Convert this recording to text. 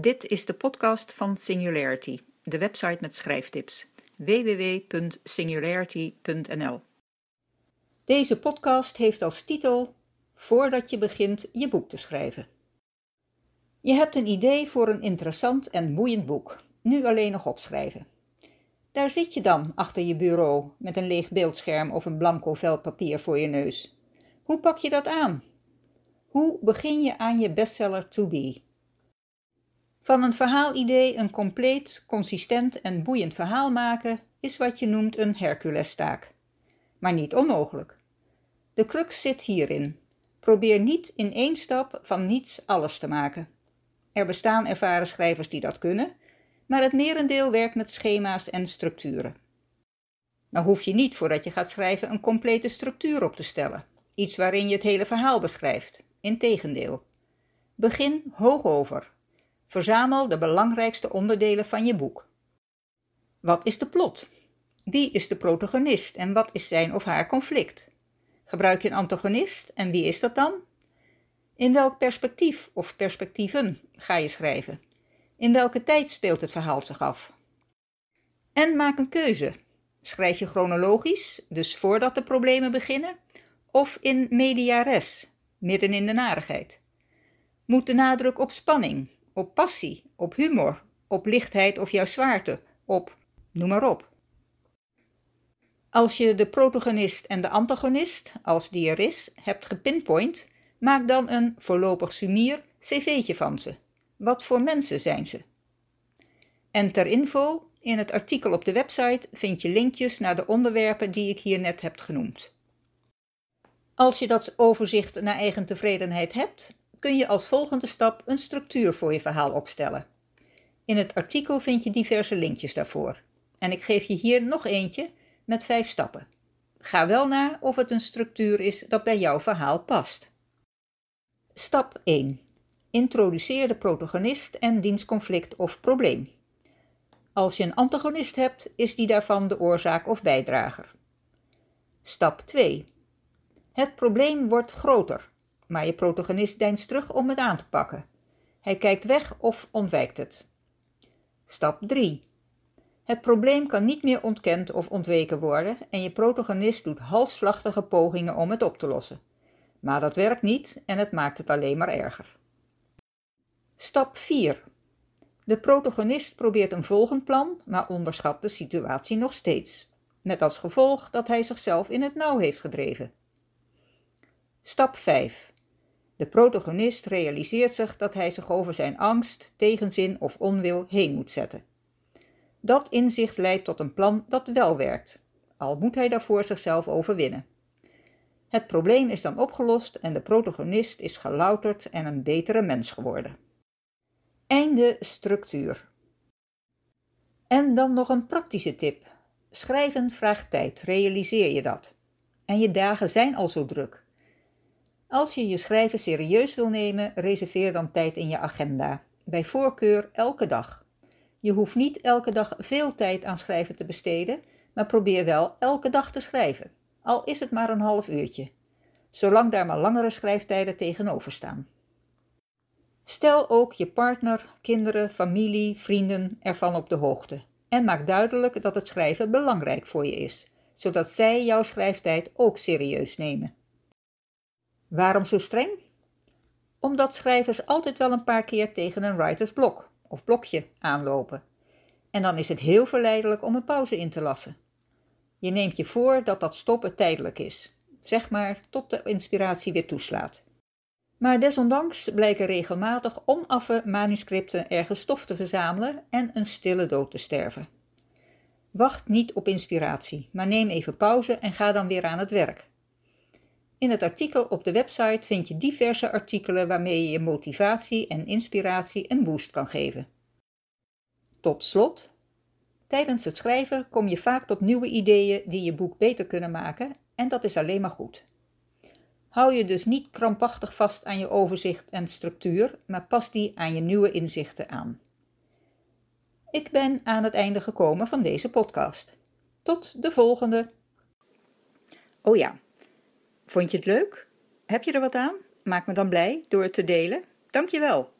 Dit is de podcast van Singularity, de website met schrijftips. www.singularity.nl Deze podcast heeft als titel Voordat je begint je boek te schrijven. Je hebt een idee voor een interessant en boeiend boek, nu alleen nog opschrijven. Daar zit je dan achter je bureau met een leeg beeldscherm of een blanco vel papier voor je neus. Hoe pak je dat aan? Hoe begin je aan je bestseller to be? Van een verhaalidee een compleet, consistent en boeiend verhaal maken is wat je noemt een Herculestaak. Maar niet onmogelijk. De crux zit hierin. Probeer niet in één stap van niets alles te maken. Er bestaan ervaren schrijvers die dat kunnen, maar het merendeel werkt met schema's en structuren. Nou hoef je niet voordat je gaat schrijven een complete structuur op te stellen, iets waarin je het hele verhaal beschrijft. Integendeel. Begin hoog over. Verzamel de belangrijkste onderdelen van je boek. Wat is de plot? Wie is de protagonist en wat is zijn of haar conflict? Gebruik je een antagonist en wie is dat dan? In welk perspectief of perspectieven ga je schrijven? In welke tijd speelt het verhaal zich af? En maak een keuze. Schrijf je chronologisch, dus voordat de problemen beginnen, of in media res, midden in de narigheid? Moet de nadruk op spanning, op passie, op humor, op lichtheid of jouw zwaarte, op noem maar op. Als je de protagonist en de antagonist, als die er is, hebt gepinpoint, maak dan een voorlopig sumier cv'tje van ze. Wat voor mensen zijn ze? En ter info, in het artikel op de website vind je linkjes naar de onderwerpen die ik hier net heb genoemd. Als je dat overzicht naar eigen tevredenheid hebt, kun je als volgende stap een structuur voor je verhaal opstellen. In het artikel vind je diverse linkjes daarvoor. En ik geef je hier nog eentje met vijf stappen. Ga wel na of het een structuur is dat bij jouw verhaal past. Stap 1. Introduceer de protagonist en diens conflict of probleem. Als je een antagonist hebt, is die daarvan de oorzaak of bijdrager. Stap 2. Het probleem wordt groter, maar je protagonist deinst terug om het aan te pakken. Hij kijkt weg of ontwijkt het. Stap 3. Het probleem kan niet meer ontkend of ontweken worden en je protagonist doet halsslachtige pogingen om het op te lossen. Maar dat werkt niet en het maakt het alleen maar erger. Stap 4. De protagonist probeert een volgend plan, maar onderschat de situatie nog steeds. Met als gevolg dat hij zichzelf in het nauw heeft gedreven. Stap 5. De protagonist realiseert zich dat hij zich over zijn angst, tegenzin of onwil heen moet zetten. Dat inzicht leidt tot een plan dat wel werkt, al moet hij daarvoor zichzelf overwinnen. Het probleem is dan opgelost en de protagonist is gelouterd en een betere mens geworden. Einde structuur. En dan nog een praktische tip. Schrijven vraagt tijd, realiseer je dat. En je dagen zijn al zo druk. Als je je schrijven serieus wil nemen, reserveer dan tijd in je agenda. Bij voorkeur elke dag. Je hoeft niet elke dag veel tijd aan schrijven te besteden, maar probeer wel elke dag te schrijven. Al is het maar een half uurtje. Zolang daar maar langere schrijftijden tegenover staan. Stel ook je partner, kinderen, familie, vrienden ervan op de hoogte. En maak duidelijk dat het schrijven belangrijk voor je is, zodat zij jouw schrijftijd ook serieus nemen. Waarom zo streng? Omdat schrijvers altijd wel een paar keer tegen een writersblok of blokje aanlopen. En dan is het heel verleidelijk om een pauze in te lassen. Je neemt je voor dat dat stoppen tijdelijk is, zeg maar tot de inspiratie weer toeslaat. Maar desondanks blijken regelmatig onaffe manuscripten ergens stof te verzamelen en een stille dood te sterven. Wacht niet op inspiratie, maar neem even pauze en ga dan weer aan het werk. In het artikel op de website vind je diverse artikelen waarmee je je motivatie en inspiratie een boost kan geven. Tot slot, tijdens het schrijven kom je vaak tot nieuwe ideeën die je boek beter kunnen maken en dat is alleen maar goed. Hou je dus niet krampachtig vast aan je overzicht en structuur, maar pas die aan je nieuwe inzichten aan. Ik ben aan het einde gekomen van deze podcast. Tot de volgende. Oh ja. Vond je het leuk? Heb je er wat aan? Maak me dan blij door het te delen. Dankjewel.